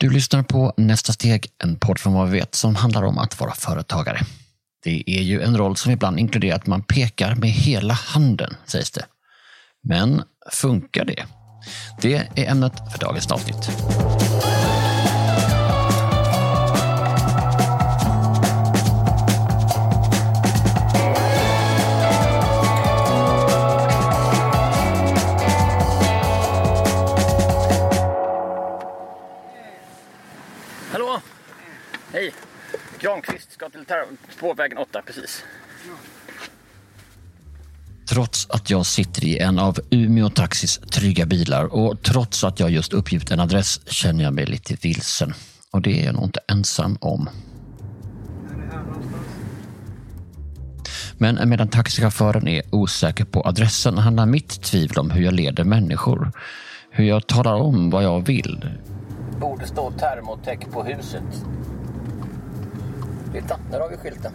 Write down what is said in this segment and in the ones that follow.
Du lyssnar på Nästa steg, en podd från vad vi vet som handlar om att vara företagare. Det är ju en roll som ibland inkluderar att man pekar med hela handen, sägs det. Men funkar det? Det är ämnet för dagens avsnitt. Ter- spårvägen 8 precis. Trots att jag sitter i en av Umeå Taxis trygga bilar och trots att jag just uppgivit en adress känner jag mig lite vilsen. Och det är jag nog inte ensam om. Men medan taxichauffören är osäker på adressen handlar mitt tvivel om hur jag leder människor. Hur jag talar om vad jag vill. Borde stå termotech på huset. Titta, där har vi skylten.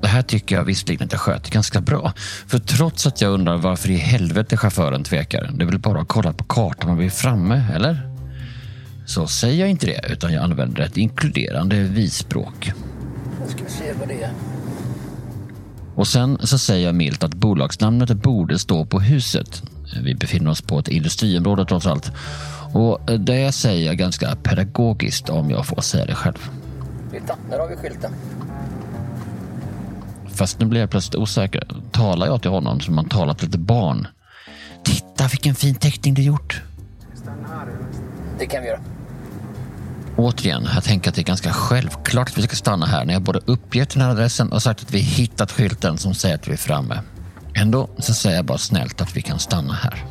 Det här tycker jag visserligen att jag sköter ganska bra. För trots att jag undrar varför i helvete chauffören tvekar, det är väl bara att kolla på kartan och vi är framme, eller? Så säger jag inte det, utan jag använder ett inkluderande vi-språk. Nu ska vi se vad det är. Och sen så säger jag milt att bolagsnamnet borde stå på huset. Vi befinner oss på ett industriområde trots allt. Och det säger jag ganska pedagogiskt om jag får säga det själv. Titta, där har vi skylten. Fast nu blir jag plötsligt osäker. Talar jag till honom som man talar till ett barn? Titta vilken fin teckning du gjort! Det kan vi göra. Återigen, jag tänker att det är ganska självklart att vi ska stanna här när jag både uppgett den här adressen och sagt att vi hittat skylten som säger att vi är framme. Ändå så säger jag bara snällt att vi kan stanna här.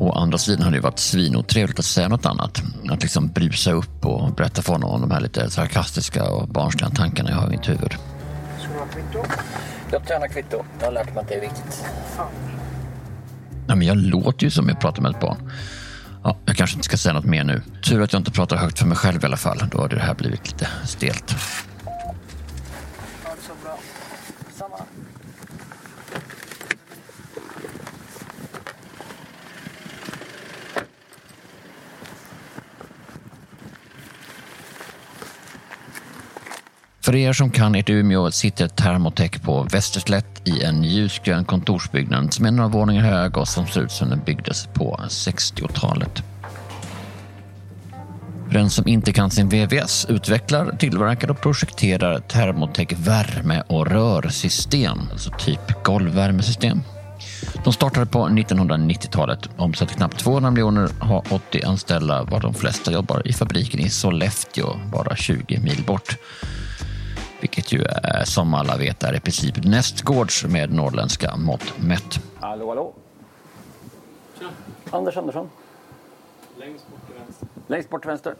Å andra sidan hade det varit svinotrevligt att säga något annat. Att liksom brusa upp och berätta för honom om de här lite sarkastiska och barnsliga tankarna jag har i mitt huvud. Ska du ha kvitto? Jag tränar kvitto. Jag har lärt mig att det är viktigt. Nej, men jag låter ju som jag pratar med ett barn. Ja, jag kanske inte ska säga något mer nu. Tur att jag inte pratar högt för mig själv i alla fall. Då hade det här blivit lite stelt. Ha det så bra. Samma. För er som kan ert Umeå sitter Thermotech på Västerslätt i en ljusgrön kontorsbyggnad som är några våningar hög och som ser ut som den byggdes på 60-talet. För den som inte kan sin VVS utvecklar, tillverkar och projekterar Thermotech värme och rörsystem, alltså typ golvvärmesystem. De startade på 1990-talet, omsätter knappt 200 miljoner, har 80 anställda, var de flesta jobbar i fabriken i Sollefteå, bara 20 mil bort. Vilket ju är, som alla vet är i princip nästgårds med norrländska mått mätt. Hallå, hallå. Anders Andersson. Längst bort till vänster. Längst bort till vänster.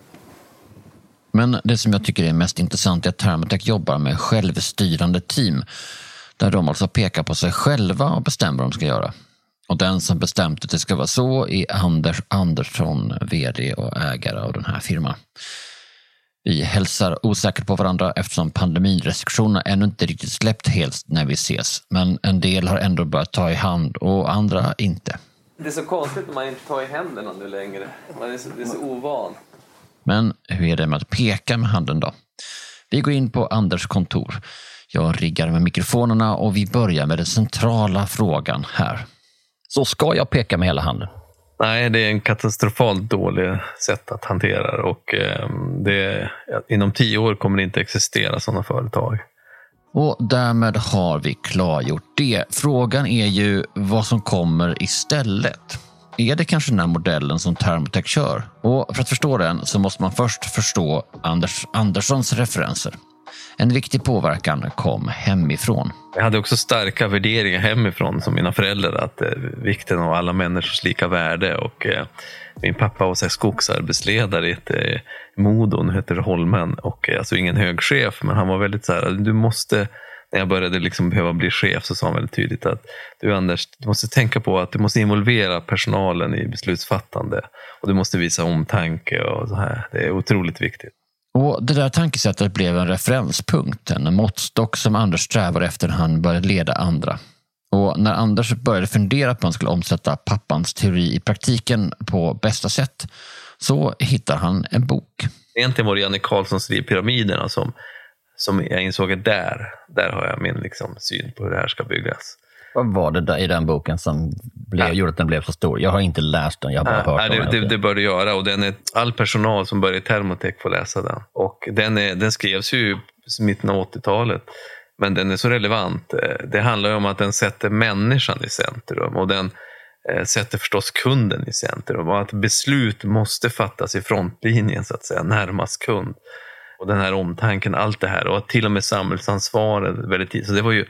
Men det som jag tycker är mest intressant är att Thermotech jobbar med självstyrande team. Där de alltså pekar på sig själva och bestämmer vad de ska göra. Och den som bestämt att det ska vara så är Anders Andersson, vd och ägare av den här firman. Vi hälsar osäkert på varandra eftersom pandemirestriktionerna ännu inte riktigt släppt helt när vi ses. Men en del har ändå börjat ta i hand och andra inte. Det är så konstigt när man inte tar i händerna nu längre. Man är så, det är så ovan. Men hur är det med att peka med handen då? Vi går in på Anders kontor. Jag riggar med mikrofonerna och vi börjar med den centrala frågan här. Så ska jag peka med hela handen? Nej, det är en katastrofalt dålig sätt att hantera det och ehm, det, inom tio år kommer det inte existera sådana företag. Och därmed har vi klargjort det. Frågan är ju vad som kommer istället. Är det kanske den här modellen som Thermotech kör? Och för att förstå den så måste man först förstå Anders Anderssons referenser. En viktig påverkan kom hemifrån. Jag hade också starka värderingar hemifrån som mina föräldrar. Att eh, vikten av alla människors lika värde. Och, eh, min pappa var så här, skogsarbetsledare i ett eh, Modo, nu heter det Holmen. Och, eh, alltså ingen hög chef, men han var väldigt så här, du måste när jag började liksom behöva bli chef så sa han väldigt tydligt att du Anders, du måste tänka på att du måste involvera personalen i beslutsfattande och du måste visa omtanke och så här. Det är otroligt viktigt. Och Det där tankesättet blev en referenspunkt, en måttstock som Anders strävade efter när han började leda andra. Och när Anders började fundera på att han skulle omsätta pappans teori i praktiken på bästa sätt så hittar han en bok. Egentligen var det Janne Karlssons skriv Pyramiderna som, som jag insåg att där, där har jag min liksom, syn på hur det här ska byggas. Vad var det där i den boken som blev, Ja. gjorde att den blev så stor? Jag har inte läst den, jag har bara hört Nej, om det, den. det, det bör du göra och den är, all personal som börjar i Thermotech får läsa den. Och den, är, den skrevs ju i mitten av 80-talet. Men den är så relevant. Eh, Det handlar ju om att den sätter människan i centrum och den eh, sätter förstås kunden i centrum. Och att beslut måste fattas i frontlinjen så att säga, närmast kund. Och den här omtanken, allt det här och till och med samhällsansvaret väldigt tidigt. Så det var ju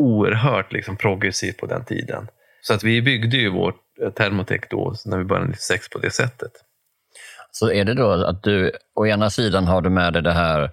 oerhört liksom, progressivt på den tiden. Så att vi byggde ju vårt eh, Thermotech då, när vi började 96 på det sättet. Så är det då att du, å ena sidan har du med dig det här,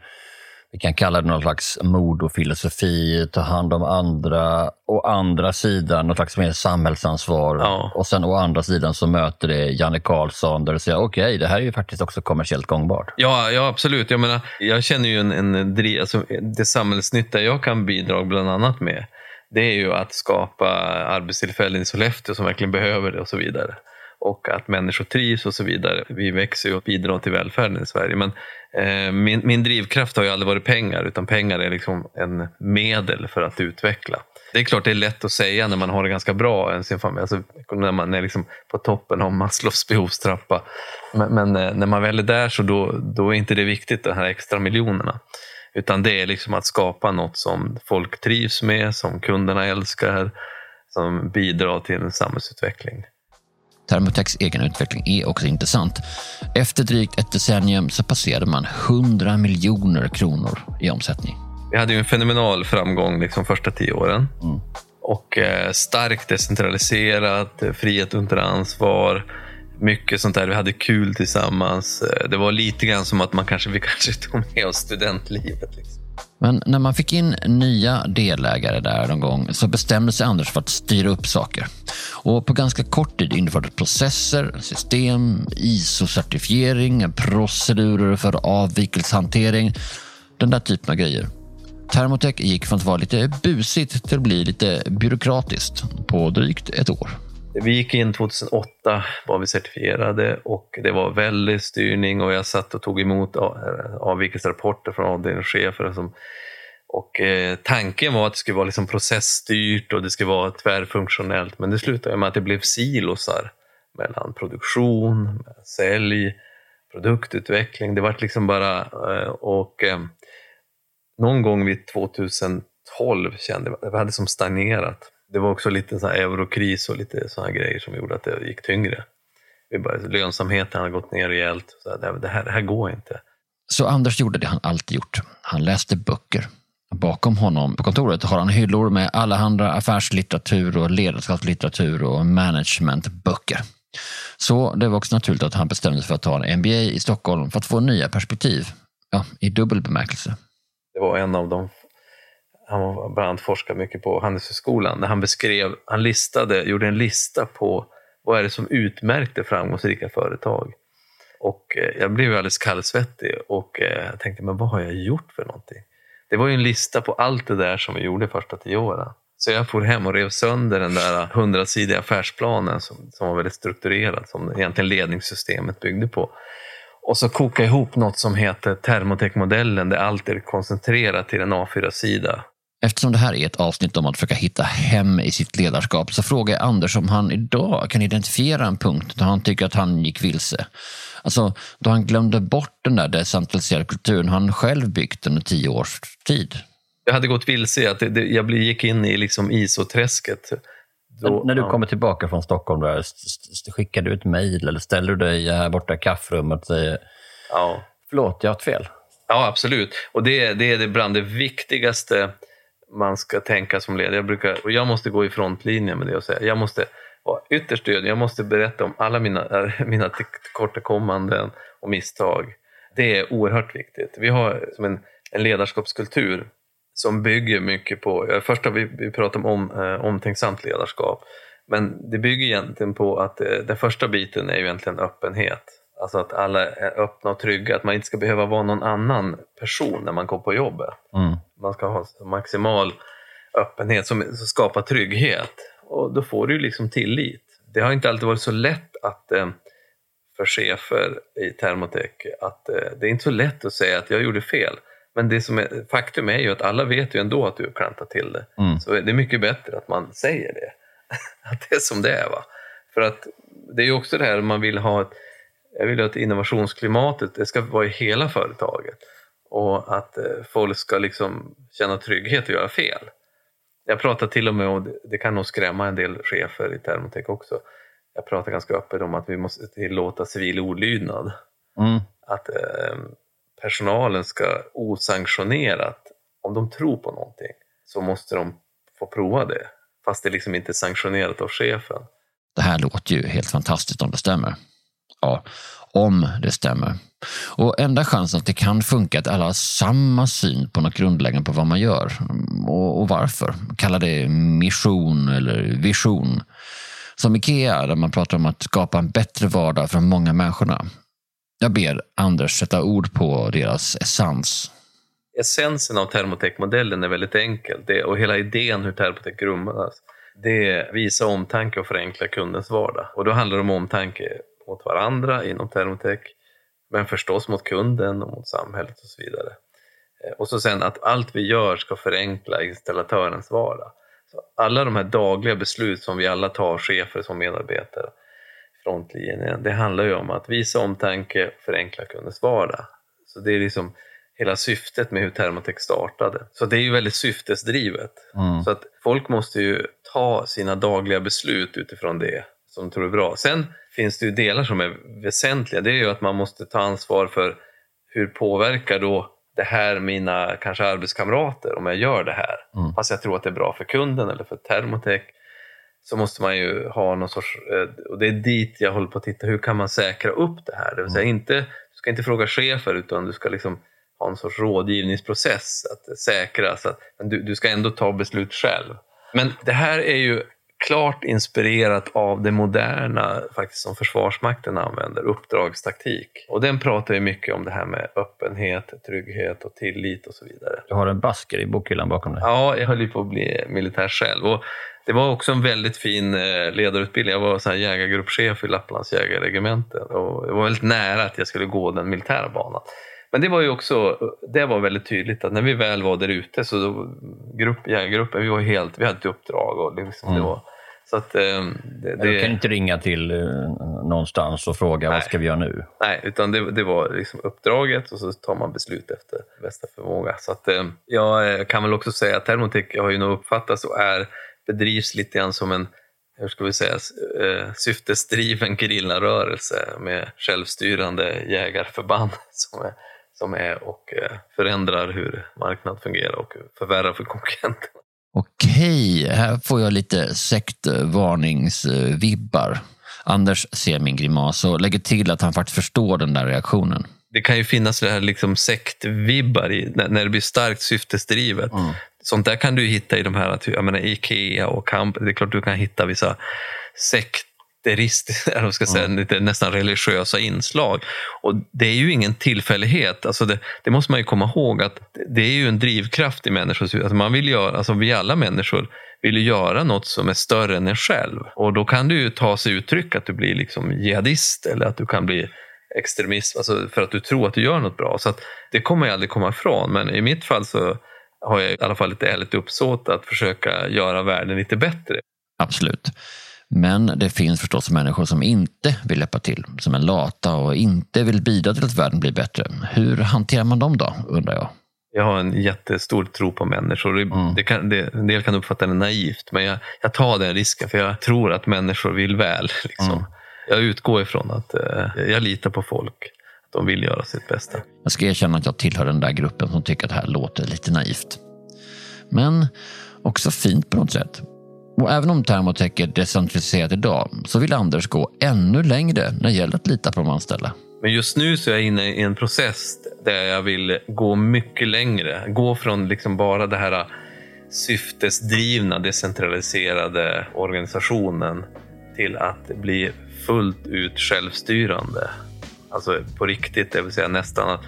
vi kan kalla det någon slags mod och filosofi, ta hand om andra, å andra sidan något slags mer samhällsansvar Ja. och sen å andra sidan så möter det Janne Karlsson där du säger okej, det här är ju faktiskt också kommersiellt gångbart. Ja, ja absolut. Jag, menar, jag känner ju en, en alltså, det samhällsnytta jag kan bidra bland annat med det är ju att skapa arbetstillfällen i Sollefteå som verkligen behöver det och så vidare. Och att människor trivs och så vidare. Vi växer ju och bidrar till välfärden i Sverige. Men eh, min, min drivkraft har ju aldrig varit pengar utan pengar är liksom en medel för att utveckla. Det är klart det är lätt att säga när man har det ganska bra sin familj, alltså, när man är liksom på toppen av Maslows behovstrappa. Men, men eh, när man väl är där så då, då är inte det viktigt, de här extra miljonerna. Utan det är liksom att skapa något som folk trivs med, som kunderna älskar, som bidrar till en samhällsutveckling. Thermotechs egen utveckling är också intressant. Efter drygt ett decennium så passerade man 100 miljoner kronor i omsättning. Vi hade ju en fenomenal framgång liksom första tio åren. Mm. Och eh, starkt decentraliserat, frihet under ansvar, mycket sånt där. Vi hade kul tillsammans. Eh, det var lite grann som att man kanske, vi kanske tog med oss studentlivet. Liksom. Men när man fick in nya delägare där någon gång så bestämde sig Anders för att styra upp saker. Och på ganska kort tid infördes processer, system, ISO-certifiering, procedurer för avvikelsehantering, den där typen av grejer. Termotech gick från att vara lite busigt till att bli lite byråkratiskt på drygt ett år. Vi gick in 2008, var vi certifierade och det var väldig styrning och jag satt och tog emot avvikelserapporter från avdelningschefer. Som, och eh, tanken var att det skulle vara liksom processstyrt och det skulle vara tvärfunktionellt men det slutade med att det blev silosar mellan produktion, sälj, produktutveckling. Det var liksom bara eh, och eh, någon gång vid 2012 kände jag att vi hade som stagnerat. Det var också lite så här eurokris och lite sådana grejer som gjorde att det gick tyngre. Vi började, lönsamheten hade gått ner rejält. Så här, det, här, det här går inte. Så Anders gjorde det han alltid gjort. Han läste böcker. Bakom honom på kontoret har han hyllor med allehanda affärslitteratur och ledarskapslitteratur och managementböcker. Så det var också naturligt att han bestämde sig för att ta en MBA i Stockholm för att få nya perspektiv. Ja, i dubbel bemärkelse. Det var en av dem. Han var bland annat forskade mycket på Handelshögskolan. Där han beskrev, han listade, gjorde en lista på vad är det som utmärkte framgångsrika företag. Och eh, jag blev ju alldeles kallsvettig och eh, tänkte, men vad har jag gjort för någonting? Det var ju en lista på allt det där som vi gjorde första tio åren. Så jag for hem och rev sönder den där hundrasidiga affärsplanen som, som var väldigt strukturerad, som egentligen ledningssystemet byggde på. Och så koka ihop något som heter termotekmodellen där allt är koncentrerat till en A4-sida. Eftersom det här är ett avsnitt om att försöka hitta hem i sitt ledarskap så frågar jag Anders om han idag kan identifiera en punkt där han tycker att han gick vilse. Alltså då han glömde bort den där decentraliserade kulturen han själv byggt under tio års tid. Jag hade gått vilse i att det, det, jag gick in i liksom ISO-träsket. Då- När du ja. kommer tillbaka från Stockholm, där, skickar du ett mejl eller ställer du dig här borta i kaffrummet och säger Ja. förlåt, jag har haft fel? Ja, absolut. Och det, det är det bland det viktigaste man ska tänka som ledare. Jag, brukar, och jag måste gå i frontlinjen med det och säga, jag måste vara ytterst ödmjuk, Jag måste berätta om alla mina, mina tillkortakommanden och misstag. Det är oerhört viktigt. Vi har som en, en ledarskapskultur som bygger mycket på, först har vi, vi pratat om, om eh, omtänksamt ledarskap, men det bygger egentligen på att eh, den första biten är ju egentligen öppenhet. Alltså att alla är öppna och trygga, att man inte ska behöva vara någon annan person när man går på jobbet. Mm. Man ska ha maximal öppenhet som, skapar trygghet. Och då får du liksom tillit. Det har inte alltid varit så lätt att eh, för chefer i Thermotech att eh, det är inte så lätt att säga att jag gjorde fel. Men det som är, faktum är ju att alla vet ju ändå att du klantat till det. Mm. Så det är mycket bättre att man säger det. att det är som det är. Va? För att det är ju också det här man vill ha ett, jag vill att innovationsklimatet det ska vara i hela företaget. Och att eh, folk ska liksom känna trygghet och göra fel. Jag pratar till och med, och det- det kan nog skrämma en del chefer i Thermotech också. Jag pratar ganska öppet om att vi måste tillåta civil olydnad. Mm. Att eh, personalen ska osanktionerat, om de tror på någonting, så måste de få prova det. Fast det liksom inte är sanktionerat av chefen. Det här låter ju helt fantastiskt om det stämmer. Ja, om det stämmer. Och enda chansen att det kan funka är att alla har samma syn på något grundläggande på vad man gör och, och varför. Kalla det mission eller vision. Som Ikea, där man pratar om att skapa en bättre vardag för de många människorna. Jag ber Anders sätta ord på deras essens. Essensen av Thermotech-modellen är väldigt enkel det, och hela idén hur termotech grundas det är visa omtanke och förenkla kundens vardag. Och då handlar det om omtanke mot varandra inom Thermotech men förstås mot kunden och mot samhället och så vidare. Eh, Och så sen att allt vi gör ska förenkla installatörens vardag. Så alla de här dagliga beslut som vi alla tar, chefer som medarbetare, frontlinjen, det handlar ju om att visa omtanke och förenkla kundens vardag. Så det är liksom hela syftet med hur Thermotech startade. Så det är ju väldigt syftesdrivet. Mm. Så att folk måste ju ta sina dagliga beslut utifrån det som tror är bra. Sen finns det ju delar som är väsentliga. Det är ju att man måste ta ansvar för hur påverkar då det här mina kanske arbetskamrater om jag gör det här. Mm. Fast jag tror att det är bra för kunden eller för Thermotech så måste man ju ha någon sorts, eh, och det är dit jag håller på att titta, hur kan man säkra upp det här? Det vill säga inte, du ska inte fråga chefer utan du ska liksom ha en sorts rådgivningsprocess att säkra så att men du, du ska ändå ta beslut själv. Men det här är ju klart inspirerat av det moderna faktiskt som Försvarsmakten använder, uppdragstaktik. Och den pratar ju mycket om det här med öppenhet, trygghet och tillit och så vidare. Du har en basker i bokhyllan bakom dig. Ja, jag höll ju på att bli militär själv. Och det var också en väldigt fin eh, ledarutbildning. Jag var så här jägargruppchef i Lapplands jägarregemente och det var väldigt nära att jag skulle gå den militära banan. Men det var ju också, det var väldigt tydligt att när vi väl var där ute så då, grupp, jägargruppen, vi var helt, vi hade ett uppdrag och liksom det var så att eh, det, Men Du det, kan inte ringa till eh, någonstans och fråga vad ska vi göra nu? Nej, utan det, det var liksom uppdraget och så tar man beslut efter bästa förmåga. Så att, eh, jag eh, kan väl också säga att Thermotech har ju nog uppfattats och är, bedrivs lite grann som en hur ska vi säga, eh, syftesdriven gerillarörelse med självstyrande jägarförband som är, som är och eh, förändrar hur marknaden fungerar och förvärrar för konkurrenterna. Okej, här får jag lite sektvarningsvibbar. Anders ser min grimas och lägger till att han faktiskt förstår den där reaktionen. det kan ju finnas det här liksom sektvibbar i, när, när det blir starkt syftesdrivet. Sånt där kan du hitta i de här, jag menar Ikea och Camp. Det är klart du kan hitta vissa sekteristiska, eller ska säga, lite nästan religiösa inslag. Och det är ju ingen tillfällighet. Alltså det, det måste man ju komma ihåg att det är ju en drivkraft i människors alltså man vill göra, alltså Vi alla människor vill ju göra något som är större än en själv. Och då kan det ju ta sig uttryck att du blir liksom jihadist eller att du kan bli extremist alltså för att du tror att du gör något bra. Så det kommer jag aldrig komma ifrån. Men i mitt fall så har jag i alla fall ett ärligt uppsåt att försöka göra världen lite bättre. Absolut. Men det finns förstås människor som inte vill hjälpa till, som är lata och inte vill bidra till att världen blir bättre. Hur hanterar man dem då, undrar jag? Jag har en jättestor tro på människor. Det, det kan, det, en del kan uppfatta det naivt, men jag, jag tar den risken för jag tror att människor vill väl. Liksom. Jag utgår ifrån att eh, jag litar på folk, att de vill göra sitt bästa. Jag ska erkänna att jag tillhör den där gruppen som tycker att det här låter lite naivt. Men också fint på något sätt. Och även om Thermotech är decentraliserat idag så vill Anders gå ännu längre när det gäller att lita på de anställda. Men just nu så är jag inne i en process där jag vill gå mycket längre. Gå från liksom bara det här syftesdrivna, decentraliserade organisationen till att bli fullt ut självstyrande. Alltså på riktigt, det vill säga nästan att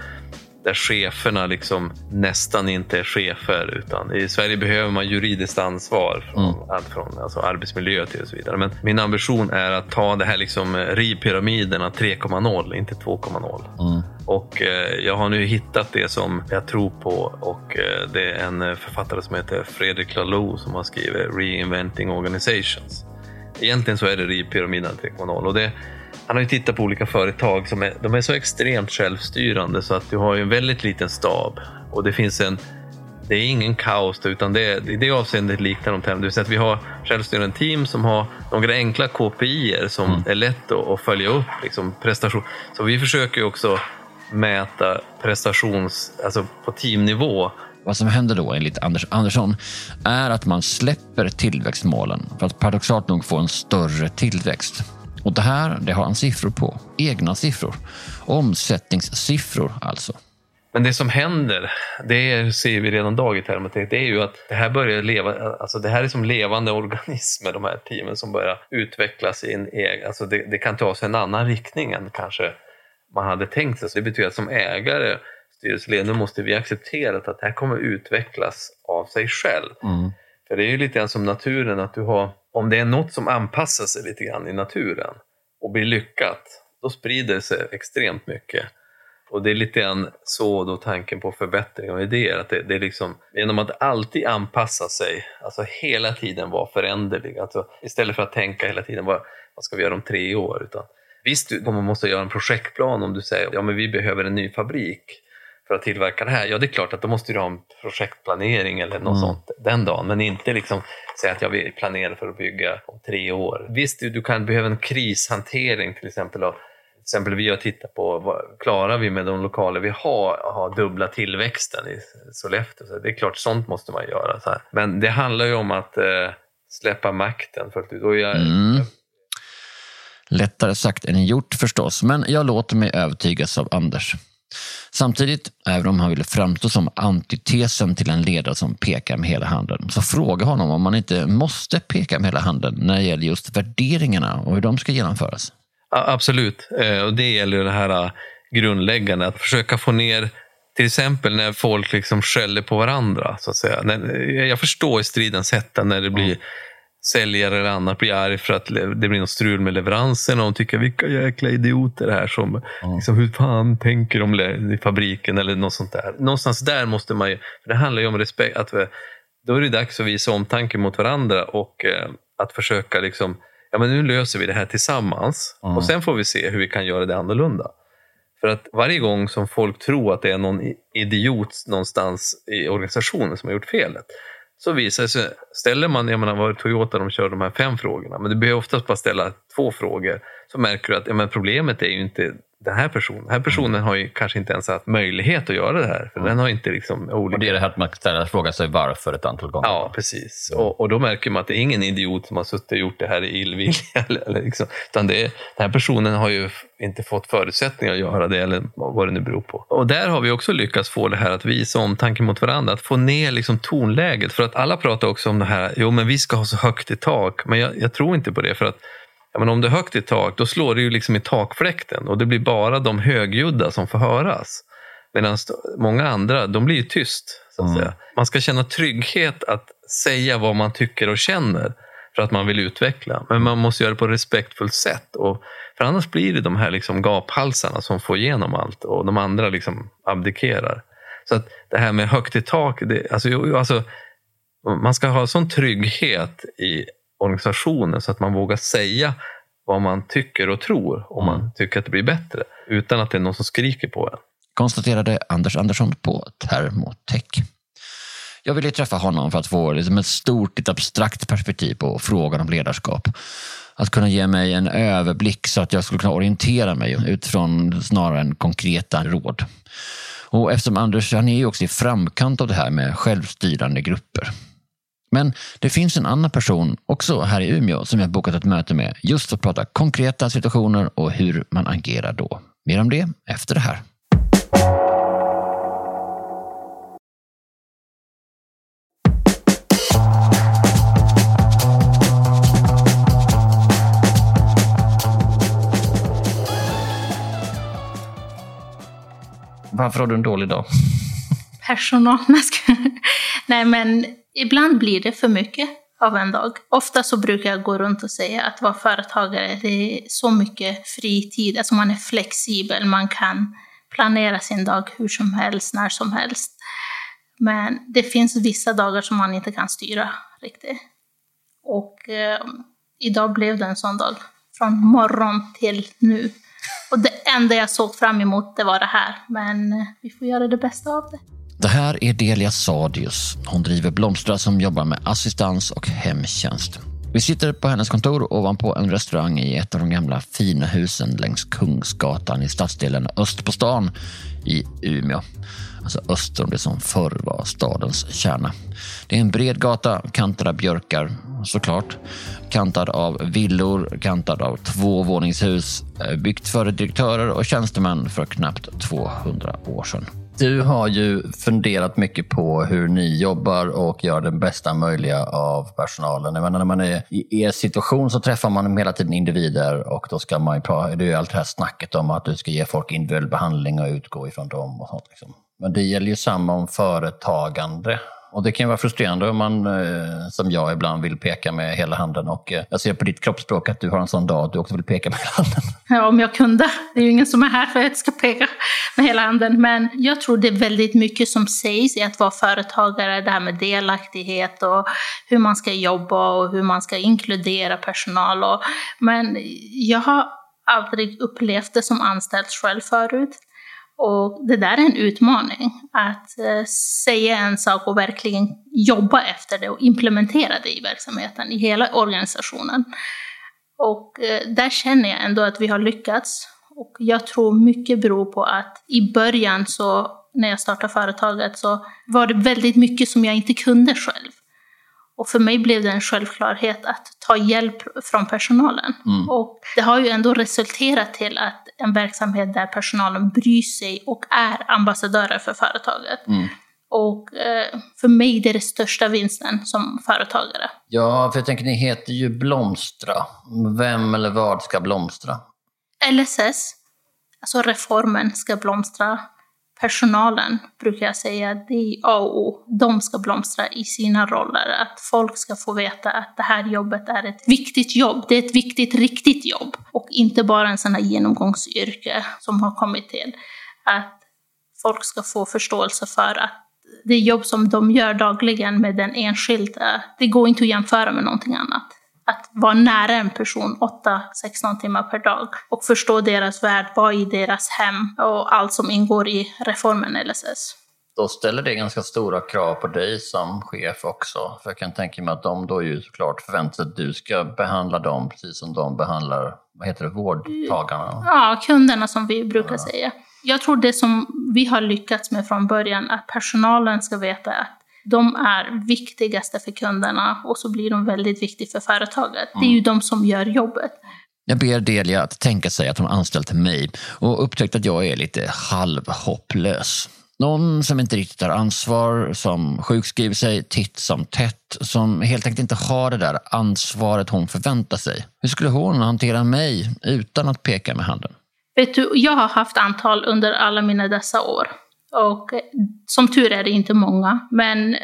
där cheferna liksom nästan inte är chefer. Utan I Sverige behöver man juridiskt ansvar från, allt från alltså arbetsmiljö till och så vidare. Men min ambition är att ta det här liksom eh, rivpyramiderna 3,0, inte 2,0. Och eh, jag har nu hittat det som jag tror på och eh, det är en författare som heter Fredrik Laloux som har skrivit Reinventing Organizations. Egentligen så är det rivpyramiden 3,0 och det, han har ju tittat på olika företag som är, de är så extremt självstyrande så att du har ju en väldigt liten stab och det finns en det är ingen kaos utan det är, i det avseendet liknar de termer. Det vill säga att vi har självstyrande team som har några enkla KPI som är lätt att, att följa upp liksom prestation. Så vi försöker ju också mäta prestations, alltså på teamnivå. Vad som händer då enligt Anders Andersson är att man släpper tillväxtmålen för att paradoxalt nog få en större tillväxt. Och det här det har han siffror på. Egna siffror. Omsättningssiffror alltså. Men det som händer, det ser vi redan dag i Termotech, det är ju att det här börjar leva, alltså det här är som levande organismer, de här teamen som börjar utvecklas i en egen, alltså det, det kan ta sig en annan riktning än kanske man hade tänkt sig. Så det betyder att som ägare, styrelseledare, måste vi acceptera att det här kommer utvecklas av sig själv. För det är ju lite grann som naturen, att du har, om det är något som anpassar sig lite grann i naturen och blir lyckat, då sprider det sig extremt mycket. Och det är lite grann så då tanken på förbättring och idéer, att det, det är liksom genom att alltid anpassa sig, alltså hela tiden vara föränderlig, alltså istället för att tänka hela tiden vad, vad ska vi göra om tre år, utan visst man måste göra en projektplan om du säger ja men vi behöver en ny fabrik för att tillverka det här, ja det är klart att då måste du ha en projektplanering eller något sånt den dagen, men inte liksom säga att jag vill planera för att bygga om tre år. Visst, du, du kan behöva en krishantering till exempel av till exempel vi har tittat på, vad, klarar vi med de lokaler vi har, att ha dubbla tillväxten i Sollefteå? Så det är klart, sånt måste man göra. Så här. Men det handlar ju om att eh, släppa makten fullt ut. Och jag, Mm. Lättare sagt än gjort förstås, men jag låter mig övertygas av Anders. Samtidigt, även om han vill framstå som antitesen till en ledare som pekar med hela handen, så fråga honom om man inte måste peka med hela handen när det gäller just värderingarna och hur de ska genomföras. Absolut, Eh, och det gäller det här eh, grundläggande, att försöka få ner till exempel när folk liksom skäller på varandra. Så att säga. När, jag förstår i stridens hetta när det blir säljare eller annat blir arg för att det blir något strul med leveransen och de tycker vilka jäkla idioter det här som, liksom, hur fan tänker de i fabriken eller något sånt där. Någonstans där måste man ju, för det handlar ju om respekt, att vi, då är det dags att visa omtanke mot varandra och eh, att försöka liksom, ja men nu löser vi det här tillsammans och sen får vi se hur vi kan göra det annorlunda. För att varje gång som folk tror att det är någon idiot någonstans i organisationen som har gjort felet, så visar det sig, ställer man, jag menar var Toyota de kör de här fem frågorna, men du behöver oftast bara ställa två frågor, så märker du att ja, men problemet är ju inte den här personen. Den här personen har ju kanske inte ens haft möjlighet att göra det här, för den har inte liksom olika... Och det är det här att man ställer fråga sig varför ett antal gånger. Ja, precis. Och, och då märker man att det är ingen idiot som har suttit och gjort det här i illvilja. Eller, eller liksom, utan det är, den här personen har ju inte fått förutsättningar att göra det, eller vad det nu beror på. Och där har vi också lyckats få det här att visa omtanke mot varandra, att få ner liksom tonläget. För att alla pratar också om det här, jo men vi ska ha så högt i tak, men jag, jag tror inte på det. för att Ja, men om det är högt i tak, då slår det ju liksom i takfläkten och det blir bara de högljudda som får höras. Medan många andra, de blir ju tyst. Så att säga. Man ska känna trygghet att säga vad man tycker och känner för att man vill utveckla. Men man måste göra det på ett respektfullt sätt. Och, för annars blir det de här liksom gaphalsarna som får igenom allt och de andra liksom abdikerar. Så att det här med högt i tak, det, alltså, alltså, man ska ha sån trygghet i organisationen så att man vågar säga vad man tycker och tror om man tycker att det blir bättre utan att det är någon som skriker på en. konstaterade Anders Andersson på Thermotech. Jag ville träffa honom för att få liksom ett stort, lite abstrakt perspektiv på frågan om ledarskap. Att kunna ge mig en överblick så att jag skulle kunna orientera mig utifrån snarare än konkreta råd. Och eftersom Anders han är ju också i framkant av det här med självstyrande grupper. Men det finns en annan person också här i Umeå som jag bokat ett möte med just för att prata konkreta situationer och hur man agerar då. Mer om det efter det här. Varför har du en dålig dag? personal. Nej, Nej, men ibland blir det för mycket av en dag. Ofta så brukar jag gå runt och säga att vara företagare, det är så mycket fritid. Alltså man är flexibel, man kan planera sin dag hur som helst, när som helst. Men det finns vissa dagar som man inte kan styra riktigt. Och eh, idag blev det en sån dag. Från morgon till nu. Och det enda jag såg fram emot det var det här. Men eh, vi får göra det bästa av det. Det här är Delia Sadius. Hon driver Blomstra som jobbar med assistans och hemtjänst. Vi sitter på hennes kontor ovanpå en restaurang i ett av de gamla fina husen längs Kungsgatan i stadsdelen Öst på stan i Umeå. Alltså öster om det som förr var stadens kärna. Det är en bred gata kantad av björkar, såklart. Kantad av villor, kantad av tvåvåningshus. Eh, byggt för direktörer och tjänstemän för knappt 200 år sedan. Du har ju funderat mycket på hur ni jobbar och gör det bästa möjliga av personalen. Jag menar, när man är i er situation så träffar man hela tiden individer och då ska man ju prata, det är ju allt det här snacket om att du ska ge folk individuell behandling och utgå ifrån dem och sånt. Liksom. Men det gäller ju samma om företagande. Och det kan ju vara frustrerande om man, eh, som jag ibland, vill peka med hela handen. Och eh, jag ser på ditt kroppsspråk att du har en sån dag att du också vill peka med hela handen. Ja, om jag kunde. Det är ju ingen som är här för att jag ska peka med hela handen. Men jag tror det är väldigt mycket som sägs i att vara företagare. Det här med delaktighet och hur man ska jobba och hur man ska inkludera personal. Och, men jag har aldrig upplevt det som anställd själv förut. Och det där är en utmaning. Att eh, säga en sak och verkligen jobba efter det och implementera det i verksamheten, i hela organisationen. Och eh, där känner jag ändå att vi har lyckats. Och jag tror mycket beror på att i början så, när jag startade företaget, så var det väldigt mycket som jag inte kunde själv. Och för mig blev det en självklarhet att ta hjälp från personalen. Och det har ju ändå resulterat till att en verksamhet där personalen bryr sig och är ambassadörer för företaget. Och eh, för mig det är det största vinsten som företagare. Ja, för jag tänker ni heter ju Blomstra. Vem eller vad ska blomstra? LSS, alltså reformen, ska blomstra. Personalen, brukar jag säga, det är A och O. De ska blomstra i sina roller. Att folk ska få veta att det här jobbet är ett viktigt jobb. Det är ett viktigt, riktigt jobb. Och inte bara en sån här genomgångsyrke som har kommit till. Att folk ska få förståelse för att det jobb som de gör dagligen med den enskilda, det går inte att jämföra med någonting annat. Vara nära en person 8-16 timmar per dag och förstå deras värld, vara i deras hem och allt som ingår i reformen LSS. Då ställer det ganska stora krav på dig som chef också. För jag kan tänka mig att de då ju såklart förväntar sig att du ska behandla dem precis som de behandlar, vad heter det, vårdtagarna. Ja, kunderna som vi brukar säga. Jag tror det som vi har lyckats med från början, att personalen ska veta att de är viktigaste för kunderna och så blir de väldigt viktiga för företaget. Det är ju de som gör jobbet. Jag ber Delia att tänka sig att hon anställt mig och upptäckt att jag är lite halvhopplös. Någon som inte riktigt tar ansvar, som sjukskriver sig titt som tätt, som helt enkelt inte har det där ansvaret hon förväntar sig. Hur skulle hon hantera mig utan att peka med handen? Vet du, jag har haft antal under alla mina dessa år. Och eh, som tur är det inte många, men eh,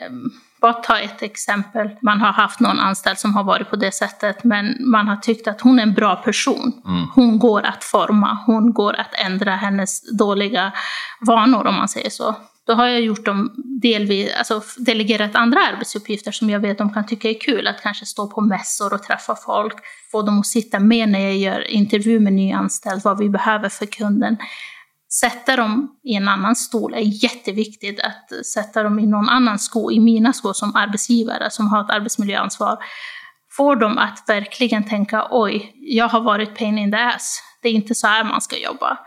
bara ta ett exempel. Man har haft någon anställd som har varit på det sättet, men man har tyckt att hon är en bra person. Hon går att forma, hon går att ändra hennes dåliga vanor om man säger så. Då har jag gjort dem delvis, alltså delegerat andra arbetsuppgifter som jag vet de kan tycka är kul. Att kanske stå på mässor och träffa folk. Få dem att sitta med när jag gör intervju med nyanställd, vad vi behöver för kunden. Sätta dem i en annan stol är jätteviktigt. Att sätta dem i någon annan sko, i mina skor som arbetsgivare som har ett arbetsmiljöansvar. Får dem att verkligen tänka, oj, jag har varit pain in the ass. Det är inte så här man ska jobba.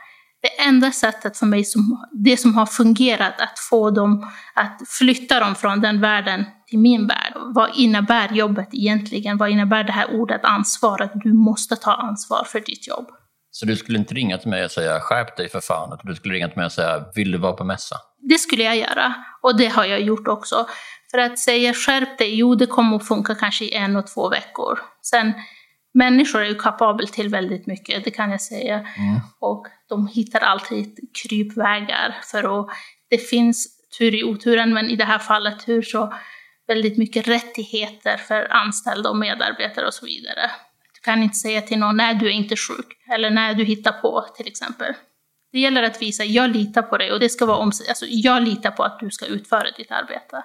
Det enda sättet för mig, som, det som har fungerat, att få dem att flytta dem från den världen till min värld. Vad innebär jobbet egentligen? Vad innebär det här ordet ansvar? Att du måste ta ansvar för ditt jobb. Så du skulle inte ringa till mig och säga skärp dig för fan, utan du skulle ringa till mig och säga vill du vara på mässa? Det skulle jag göra. Och det har jag gjort också. För att säga skärp dig, jo det kommer att funka kanske i en och två veckor. Sen människor är ju kapabla till väldigt mycket, det kan jag säga. Mm. Och de hittar alltid krypvägar för att, det finns tur i oturen, men i det här fallet tur så väldigt mycket rättigheter för anställda och medarbetare och så vidare. Kan inte säga till någon, nej du är inte sjuk, eller nej du hittar på till exempel. Det gäller att visa, jag litar på dig och det ska vara om, alltså, jag litar på att du ska utföra ditt arbete.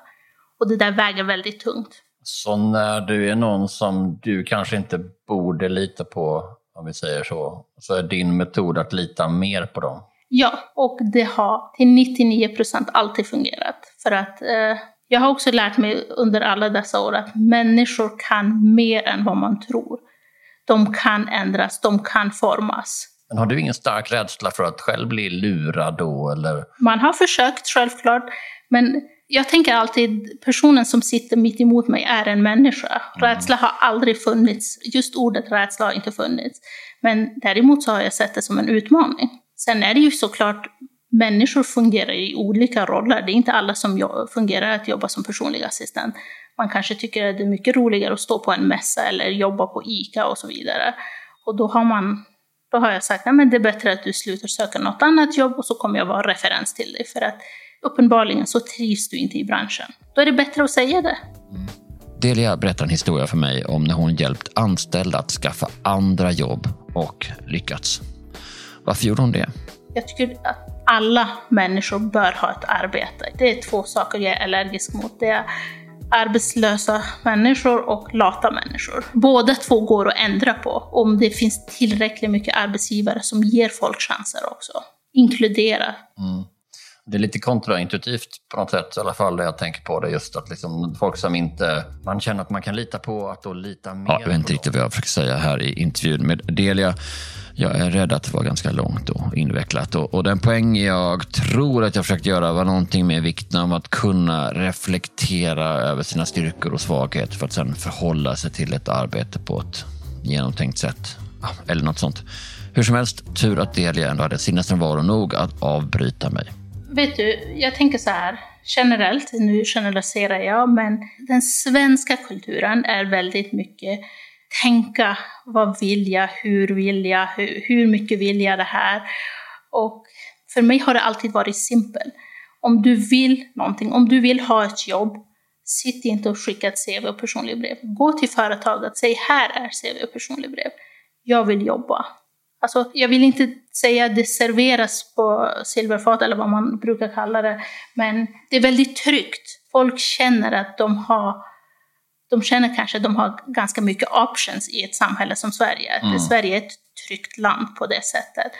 Och det där väger väldigt tungt. Så när du är någon som du kanske inte borde lita på, om vi säger så, så är din metod att lita mer på dem? Ja, och det har till 99 procent alltid fungerat. För att eh, jag har också lärt mig under alla dessa år att människor kan mer än vad man tror. De kan ändras, de kan formas. Men har du ingen stark rädsla för att själv bli lurad då? Eller? Man har försökt, självklart, men jag tänker alltid, personen som sitter mitt emot mig är en människa. Rädsla har aldrig funnits, just ordet rädsla har inte funnits. Men däremot så har jag sett det som en utmaning. Sen är det ju såklart, människor fungerar i olika roller. Det är inte alla som fungerar att jobba som personlig assistent. Man kanske tycker att det är mycket roligare att stå på en mässa eller jobba på ICA och så vidare. Och då har man då har jag sagt att det är bättre att du slutar söka något annat jobb och så kommer jag vara referens till dig. För att uppenbarligen så trivs du inte i branschen. Då är det bättre att säga det. Delia berättar en historia för mig om när hon hjälpt anställda att skaffa andra jobb och lyckats. Varför gjorde hon det? Jag tycker att alla människor bör ha ett arbete. Det är två saker jag är allergisk mot. Det är arbetslösa människor och lata människor. Båda två går att ändra på om det finns tillräckligt mycket arbetsgivare som ger folk chanser också. Inkludera. Det är lite kontraintuitivt på något sätt, i alla fall när jag tänker på det. Just att liksom, folk som inte man känner att man kan lita på, att då lita mer Ja, jag vet inte riktigt vad jag försöker säga här i intervjun med Delia. Jag är rädd att det var ganska långt och invecklat. Och, och den poäng jag tror att jag försökte göra var någonting med vikten av att kunna reflektera över sina styrkor och svagheter för att sedan förhålla sig till ett arbete på ett genomtänkt sätt. Eller något sånt. Hur som helst, tur att Delia ändå hade sinnesnärvaro nog att avbryta mig. Vet du, jag tänker så här, generellt, nu generaliserar jag, men den svenska kulturen är väldigt mycket tänka, vad vill jag, hur vill jag, hur, hur mycket vill jag det här? Och för mig har det alltid varit simpelt. Om du vill någonting, om du vill ha ett jobb, sitt inte och skicka ett CV och personligt brev. Gå till företaget och säg här är CV och personligt brev. Jag vill jobba. Alltså, jag vill inte säga att det serveras på silverfat eller vad man brukar kalla det, men det är väldigt tryggt. Folk känner att de har, de känner kanske att de har ganska mycket options i ett samhälle som Sverige. Att Sverige är ett tryggt land på det sättet.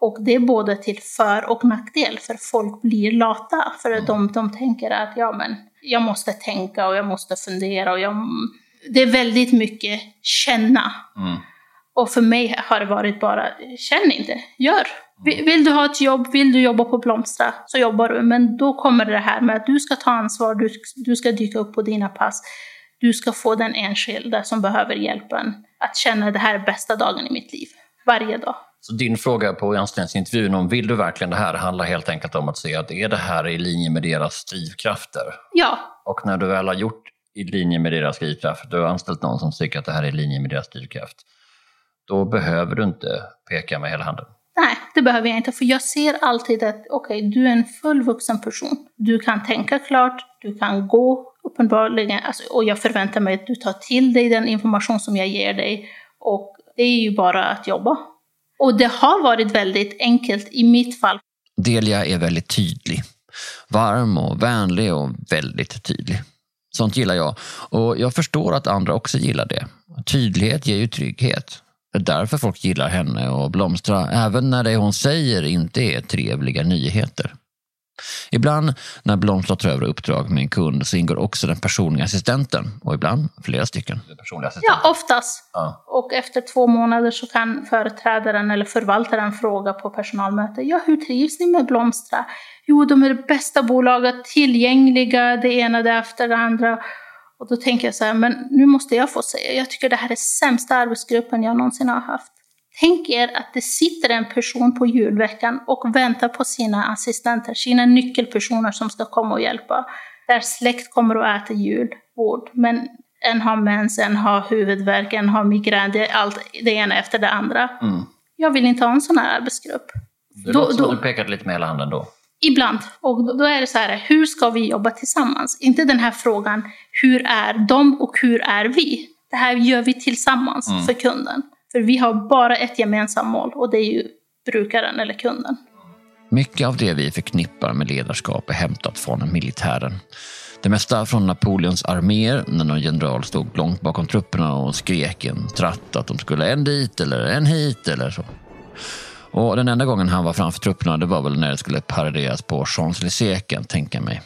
Och det är både till för och nackdel, för folk blir lata. För att de, de tänker att ja, men jag måste tänka och jag måste fundera. Och jag, det är väldigt mycket känna. Och för mig har det varit bara, känn inte, gör. Vill vill du ha ett jobb, vill du jobba på Blomstra, så jobbar du. Men då kommer det här med att du ska ta ansvar, du, du ska dyka upp på dina pass. Du ska få den enskilda som behöver hjälpen att känna det här är bästa dagen i mitt liv. Varje dag. Så din fråga på anställningsintervjun om vill du verkligen det här handlar helt enkelt om att se att är det här i linje med deras drivkrafter? Ja, Och när du väl har gjort i linje med deras drivkraft, du har anställt någon som tycker att det här är i linje med deras drivkraft, då behöver du inte peka med hela handen. nej, det behöver jag inte. För jag ser alltid att okej, du är en fullvuxen person. Du kan tänka klart, du kan gå uppenbarligen, alltså, och jag förväntar mig att du tar till dig den information som jag ger dig. Och det är ju bara att jobba. Och det har varit väldigt enkelt i mitt fall. Delia är väldigt tydlig. Varm och vänlig och väldigt tydlig. Sånt gillar jag. Och jag förstår att andra också gillar det. Tydlighet ger ju trygghet. Det är därför folk gillar henne och Blomstra, även när det hon säger inte är trevliga nyheter. Ibland när Blomstra tar över uppdrag med en kund så ingår också den personliga assistenten och ibland flera stycken. Ja, oftast. Ja. Och efter två månader så kan företrädaren eller förvaltaren fråga på personalmöte, ja hur trivs ni med Blomstra? Jo, de är det bästa bolaget, tillgängliga, det ena det efter det andra. Och då tänker jag så här, men nu måste jag få säga, jag tycker det här är sämsta arbetsgruppen jag någonsin har haft. Tänk er att det sitter en person på julveckan och väntar på sina assistenter, sina nyckelpersoner som ska komma och hjälpa. Där släkt kommer och äter julbord. Men En har mens, en har huvudvärk, en har migrän, det är allt det ena efter det andra. Mm. Jag vill inte ha en sån här arbetsgrupp. Det Då- låter som då- du pekat lite med hela handen då. Ibland. Och då- då är det så här, hur ska vi jobba tillsammans? Inte den här frågan, hur är de och hur är vi? Det här gör vi tillsammans Mm. för kunden. För vi har bara ett gemensamt mål och det är ju brukaren eller kunden. Mycket av det vi förknippar med ledarskap är hämtat från militären. Det mesta från Napoleons arméer när någon general stod långt bakom trupperna och skrek i en tratt att de skulle en dit eller en hit eller så. Och den enda gången han var framför trupperna det var väl när det skulle paraderas på Champs-Élysées kan jag tänka mig.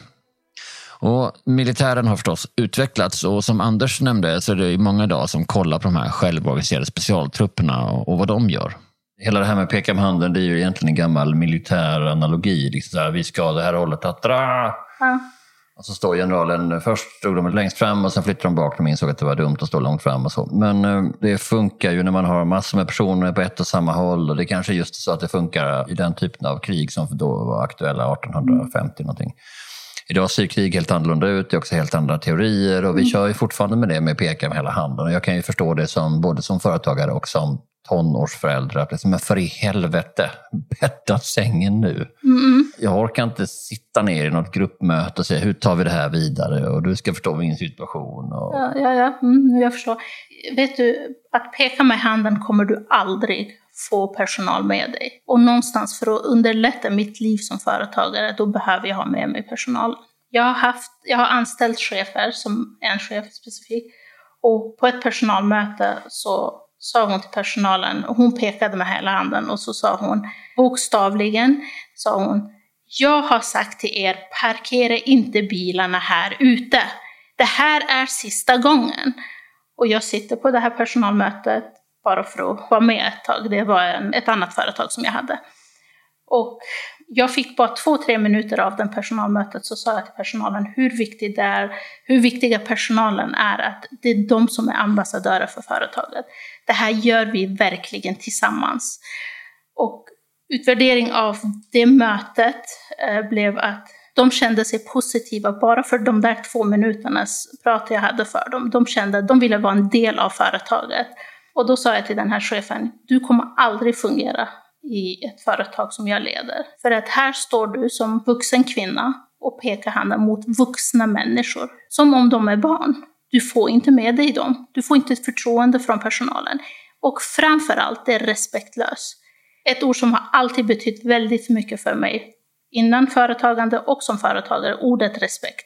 Och militären har förstås utvecklats och som Anders nämnde så är det ju många idag som kollar på de här självorganiserade specialtrupperna och, och vad de gör. Hela det här med peka med handen, det är ju egentligen en gammal militär analogi. Liksom så här, vi ska det här hållet, att dra! Ja. Och så står generalen, först stod de längst fram och sen flyttade de bak. De insåg att det var dumt att stå långt fram och så. Men eh, det funkar ju när man har massor med personer på ett och samma håll. Och det är kanske just så att det funkar i den typen av krig som då var aktuella 1850 någonting. Idag ser krig helt annorlunda ut, det är också helt andra teorier och vi kör ju fortfarande med det med peka med hela handen. Och jag kan ju förstå det som, både som företagare och som tonårsförälder. Liksom, men för i helvete, bädda sängen nu. Mm, Jag orkar inte sitta ner i något gruppmöte och säga hur tar vi det här vidare och du ska förstå min situation. Och... Ja, ja, ja. Mm, jag förstår. Vet du, att peka med handen kommer du aldrig få personal med dig. Och någonstans för att underlätta mitt liv som företagare, då behöver jag ha med mig personal. Jag har, haft, jag har anställt chefer, som en chef specifikt, och på ett personalmöte så sa hon till personalen, och hon pekade med hela handen och så sa hon bokstavligen, sa hon, jag har sagt till er, parkera inte bilarna här ute. Det här är sista gången. Och jag sitter på det här personalmötet bara för att vara med ett tag. Det var en, ett annat företag som jag hade. Och jag fick bara två, tre minuter av den personalmötet så sa jag till personalen hur viktig det är, hur viktiga personalen är, att det är de som är ambassadörer för företaget. Det här gör vi verkligen tillsammans. Och utvärdering av det mötet eh, blev att de kände sig positiva bara för de där två minuternas prat jag hade för dem. De kände att de ville vara en del av företaget. Och då sa jag till den här chefen, du kommer aldrig fungera i ett företag som jag leder. För att här står du som vuxen kvinna och pekar handen mot vuxna människor, som om de är barn. Du får inte med dig dem. Du får inte ett förtroende från personalen. Och framför allt, det är respektlöst. Ett ord som har alltid betytt väldigt mycket för mig, innan företagande och som företagare, ordet respekt.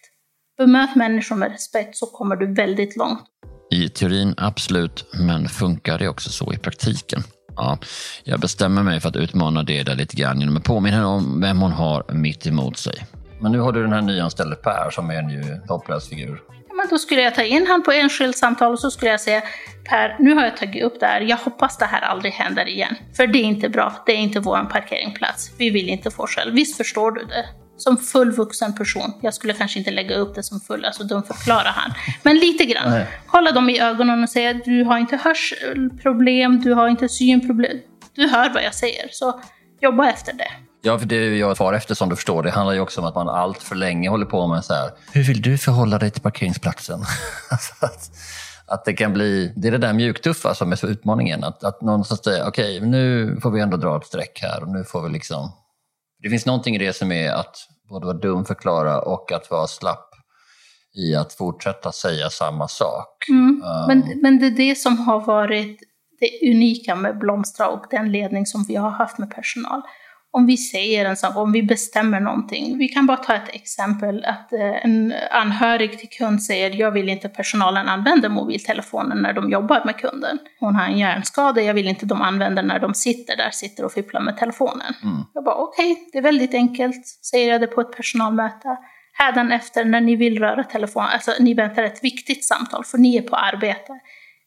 Bemöt människor med respekt så kommer du väldigt långt. I teorin absolut, men funkar det också så i praktiken? Ja, jag bestämmer mig för att utmana det där lite grann genom att påminna henne om vem hon har mitt emot sig. Men nu har du den här nyanställde Per som är en ju hopplös figur. Ja, Men då skulle jag ta in han på enskilt samtal och så skulle jag säga Per, nu har jag tagit upp det här. Jag hoppas det här aldrig händer igen. För det är inte bra. Det är inte vår parkeringsplats. Vi vill inte få skäll. Visst förstår du det? Som fullvuxen person. Jag skulle kanske inte lägga upp det som full, alltså de förklarar han. Men lite grann. Nej. Kolla dem i ögonen och säga du har inte hörselproblem, du har inte synproblem. Du hör vad jag säger, så jobba efter det. Ja, för det är jag far efter som du förstår. Det handlar ju också om att man allt för länge håller på med så här. Hur vill du förhålla dig till parkeringsplatsen? Alltså att, att det kan bli, det är det där mjuktuffa som är så utmaningen. Att, att någonstans säga, okej, nu får vi ändå dra ett streck här och nu får vi liksom... Det finns någonting i det som är att både vara dum förklara och att vara slapp i att fortsätta säga samma sak. Mm. Ja. Men, men det är det som har varit det unika med Blomstra och den ledning som vi har haft med personal. Om vi säger en sak, om vi bestämmer någonting. Vi kan bara ta ett exempel att eh, en anhörig till kund säger jag vill inte personalen använder mobiltelefonen när de jobbar med kunden. Hon har en hjärnskada, jag vill inte de använder när de sitter där, sitter och fipplar med telefonen. Mm. Jag bara okej, det är väldigt enkelt, säger jag det på ett personalmöte. Hädanefter när ni vill röra telefonen, alltså ni väntar ett viktigt samtal, för ni är på arbete.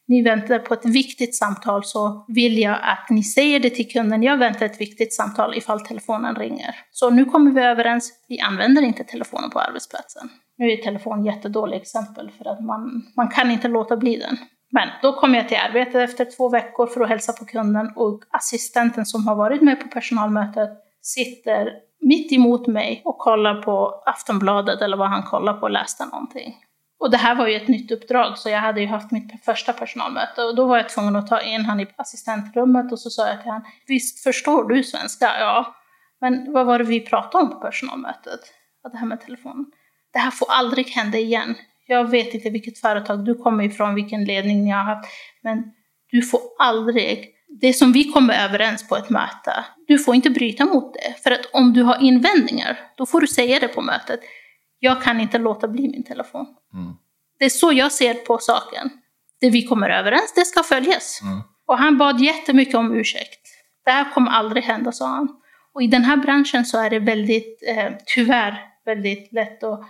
Ni väntar på ett viktigt samtal så vill jag att ni säger det till kunden, jag väntar ett viktigt samtal ifall telefonen ringer. Så nu kommer vi överens, vi använder inte telefonen på arbetsplatsen. Nu är telefon ett jättedåligt exempel för att man, man kan inte låta bli den. Men då kommer jag till arbetet efter två veckor för att hälsa på kunden och assistenten som har varit med på personalmötet sitter mitt emot mig och kollar på Aftonbladet eller vad han kollar på och läste någonting. Och det här var ju ett nytt uppdrag, så jag hade ju haft mitt första personalmöte och då var jag tvungen att ta in han i assistentrummet och så sa jag till honom, visst förstår du svenska? Ja. Men vad var det vi pratade om på personalmötet? Ja, det här med telefonen. Det här får aldrig hända igen. Jag vet inte vilket företag du kommer ifrån, vilken ledning ni har haft, men du får aldrig det som vi kommer överens på ett möte, du får inte bryta mot det. För att om du har invändningar, då får du säga det på mötet. Jag kan inte låta bli min telefon. Mm. Det är så jag ser på saken. Det vi kommer överens, det ska följas. Mm. Och han bad jättemycket om ursäkt. Det här kommer aldrig hända, sa han. Och i den här branschen så är det väldigt, eh, tyvärr, väldigt lätt att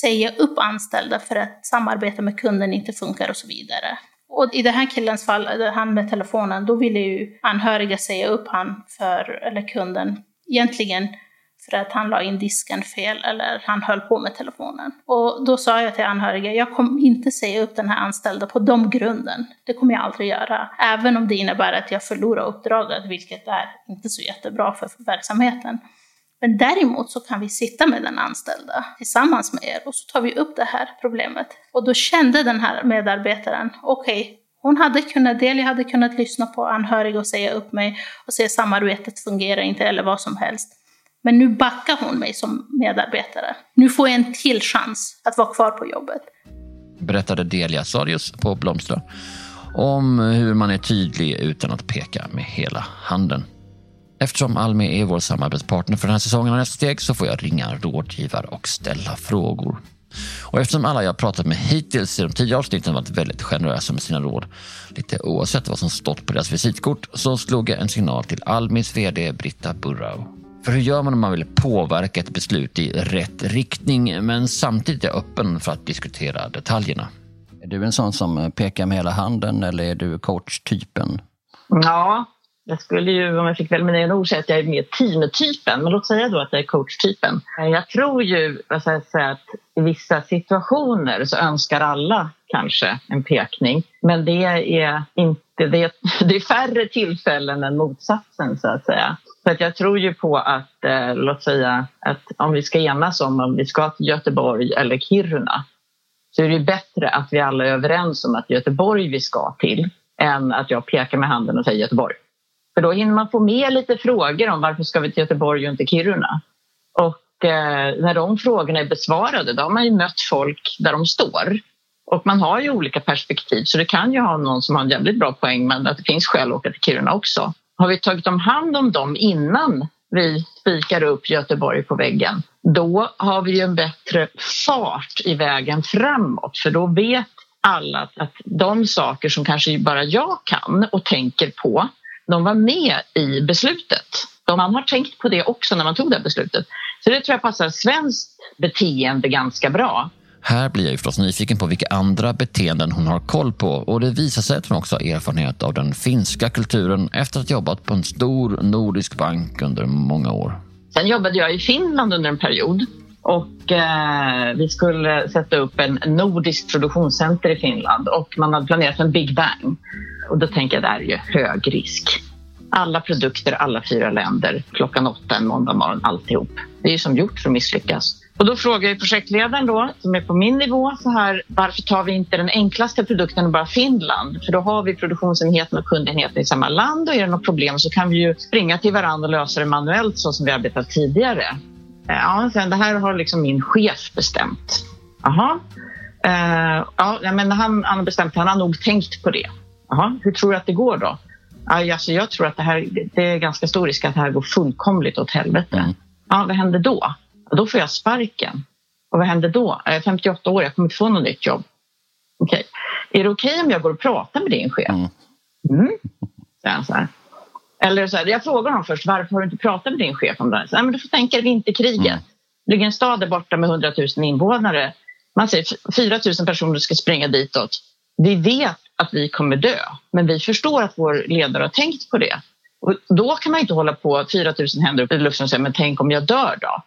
säga upp anställda för att samarbeta med kunden inte funkar och så vidare. Och i den här killens fall, han med telefonen, då ville ju anhöriga säga upp han för, eller kunden, egentligen för att han la in disken fel eller han höll på med telefonen. Och då sa jag till anhöriga, jag kommer inte säga upp den här anställda på de grunden. Det kommer jag aldrig göra. Även om det innebär att jag förlorar uppdraget, vilket är inte så jättebra för verksamheten. Men däremot så kan vi sitta med den anställda tillsammans med er och så tar vi upp det här problemet. Och då kände den här medarbetaren, okej, okay, hon hade kunnat, Delia hade kunnat lyssna på anhöriga och säga upp mig och säga samarbetet fungerar inte eller vad som helst. Men nu backar hon mig som medarbetare. Nu får jag en till chans att vara kvar på jobbet. Berättade Delia Sarius på Blomstra om hur man är tydlig utan att peka med hela handen. Eftersom Almi är vår samarbetspartner för den här säsongen och Nästa steg så får jag ringa rådgivare och ställa frågor. Och eftersom alla jag pratat med hittills i de tidigare avsnitten varit väldigt generösa med sina råd, lite oavsett vad som stått på deras visitkort, så slog jag en signal till Almis VD Britta Burrow. För hur gör man om man vill påverka ett beslut i rätt riktning men samtidigt är öppen för att diskutera detaljerna? Är du en sån som pekar med hela handen eller är du coachtypen? Ja, jag skulle ju, om jag fick välja mina ord, säga att jag är mer teamtypen. Men låt säga då att jag är coachtypen. Jag tror ju vad ska jag säga, att i vissa situationer så önskar alla kanske en pekning. Men det är, inte, det är, det är färre tillfällen än motsatsen så att säga. Så att jag tror ju på att, eh, låt säga, att om vi ska enas om om vi ska till Göteborg eller Kiruna så är det bättre att vi alla är överens om att Göteborg vi ska till än att jag pekar med handen och säger Göteborg. För då hinner man få med lite frågor om varför ska vi till Göteborg och inte Kiruna? Och eh, när de frågorna är besvarade då har man ju mött folk där de står. Och man har ju olika perspektiv så det kan ju ha någon som har en jävligt bra poäng men att det finns skäl att åka till Kiruna också. Har vi tagit om hand om dem innan vi spikar upp Göteborg på väggen, då har vi ju en bättre fart i vägen framåt för då vet alla att de saker som kanske bara jag kan och tänker på, de var med i beslutet. Man har tänkt på det också när man tog det beslutet. Så det tror jag passar svenskt beteende ganska bra. Här blir jag ju förstås nyfiken på vilka andra beteenden hon har koll på och det visar sig att hon också har erfarenhet av den finska kulturen efter att ha jobbat på en stor nordisk bank under många år. Sen jobbade jag i Finland under en period och eh, vi skulle sätta upp en nordiskt produktionscenter i Finland och man hade planerat en Big Bang. Och då tänker jag, det här är ju hög risk. Alla produkter, alla fyra länder, klockan åtta en måndag morgon, alltihop. Det är ju som gjort för att misslyckas. Och då frågar jag projektledaren då, som är på min nivå, så här, varför tar vi inte den enklaste produkten bara Finland? För då har vi produktionsenheten och kundenheten i samma land och är det något problem så kan vi ju springa till varandra och lösa det manuellt så som vi arbetat tidigare. Ja, sen det här har liksom min chef bestämt. Jaha. Uh, ja, men han, han har bestämt, han har nog tänkt på det. Jaha, hur tror du att det går då? Alltså, jag tror att det, här, det är ganska stor risk att det här går fullkomligt åt helvete. Mm. Ja, vad händer då? Då får jag sparken. Och vad händer då? Jag är 58 år, jag kommer inte få något nytt jobb. Okej. Okay. Är det okej okay om jag går och pratar med din chef? Mm. mm. Så här. Eller så här, jag frågar honom först, varför har du inte pratat med din chef om det här? Så, Nej, men du får tänka dig vinterkriget. Mm. Det ligger en stad där borta med 100 000 invånare. Man säger 4 000 personer ska springa ditåt. Vi vet att vi kommer dö, men vi förstår att vår ledare har tänkt på det. Och då kan man inte hålla på 4 000 händer upp i luften och säga, men tänk om jag dör då?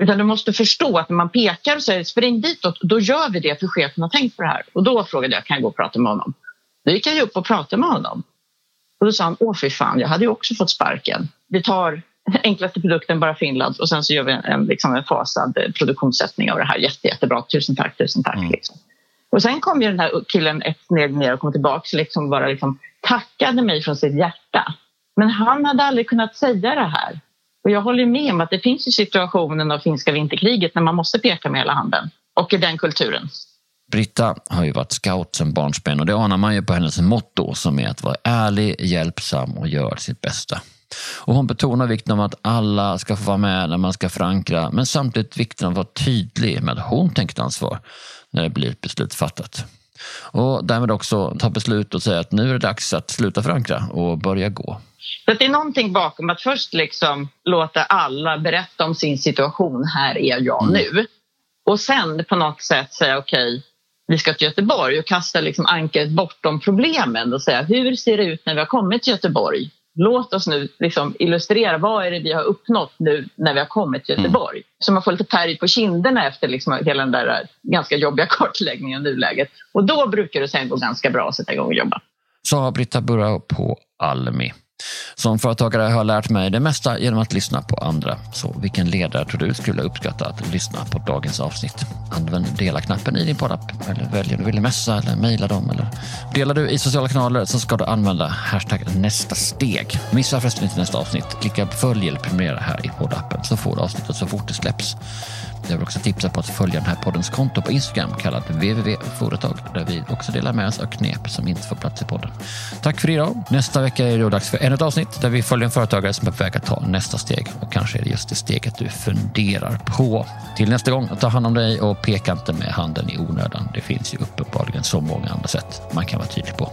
Utan du måste förstå att när man pekar och säger spring ditåt, då gör vi det för chefen har tänkt på det här. Och då frågade jag, kan jag gå och prata med honom? Då gick jag upp och pratade med honom. Och då sa han, åh fy fan, jag hade ju också fått sparken. Vi tar enklaste produkten, bara Finland, och sen så gör vi en, liksom en fasad produktionssättning av det här. Jätte, jättebra, tusen tack, tusen tack. Mm. Liksom. Och sen kom ju den här killen ett steg ner och kom tillbaka liksom bara liksom tackade mig från sitt hjärta. Men han hade aldrig kunnat säga det här. Och jag håller med om att det finns ju situationen av finska vinterkriget när man måste peka med hela handen. Och i den kulturen. Britta har ju varit scout sedan barnsben och det anar man ju på hennes motto som är att vara ärlig, hjälpsam och göra sitt bästa. Och hon betonar vikten av att alla ska få vara med när man ska förankra men samtidigt vikten av att vara tydlig med att hon tänker ta ansvar när det blir ett beslut fattat. Och därmed också ta beslut och säga att nu är det dags att sluta förankra och börja gå. Så det är någonting bakom att först liksom låta alla berätta om sin situation. Här är jag mm. nu. Och sen på något sätt säga okej, okay, vi ska till Göteborg och kasta liksom ankaret bortom problemen och säga hur ser det ut när vi har kommit till Göteborg? Låt oss nu liksom illustrera vad är det vi har uppnått nu när vi har kommit till Göteborg. Mm. Så man får lite färg på kinderna efter liksom hela den där ganska jobbiga kartläggningen av nuläget. Och då brukar det sen gå ganska bra att sätta igång och jobba. Sa Britta Burra på Almi. Som företagare har jag lärt mig det mesta genom att lyssna på andra. Så vilken ledare tror du skulle uppskatta att lyssna på dagens avsnitt? Använd dela-knappen i din poddapp eller välj om du vill messa eller mejla dem. Eller delar du i sociala kanaler så ska du använda hashtag nästa steg. Missa förresten inte nästa avsnitt. Klicka på följ eller prenumerera här i poddappen så får du avsnittet så fort det släpps. Jag vill också tipsa på att följa den här poddens konto på Instagram kallat www.företag där vi också delar med oss av knep som inte får plats i podden. Tack för idag. Nästa vecka är det då dags för ännu ett avsnitt där vi följer en företagare som är på väg att ta nästa steg och kanske är det just det steget du funderar på. Till nästa gång, ta hand om dig och peka inte med handen i onödan. Det finns ju uppenbarligen så många andra sätt man kan vara tydlig på.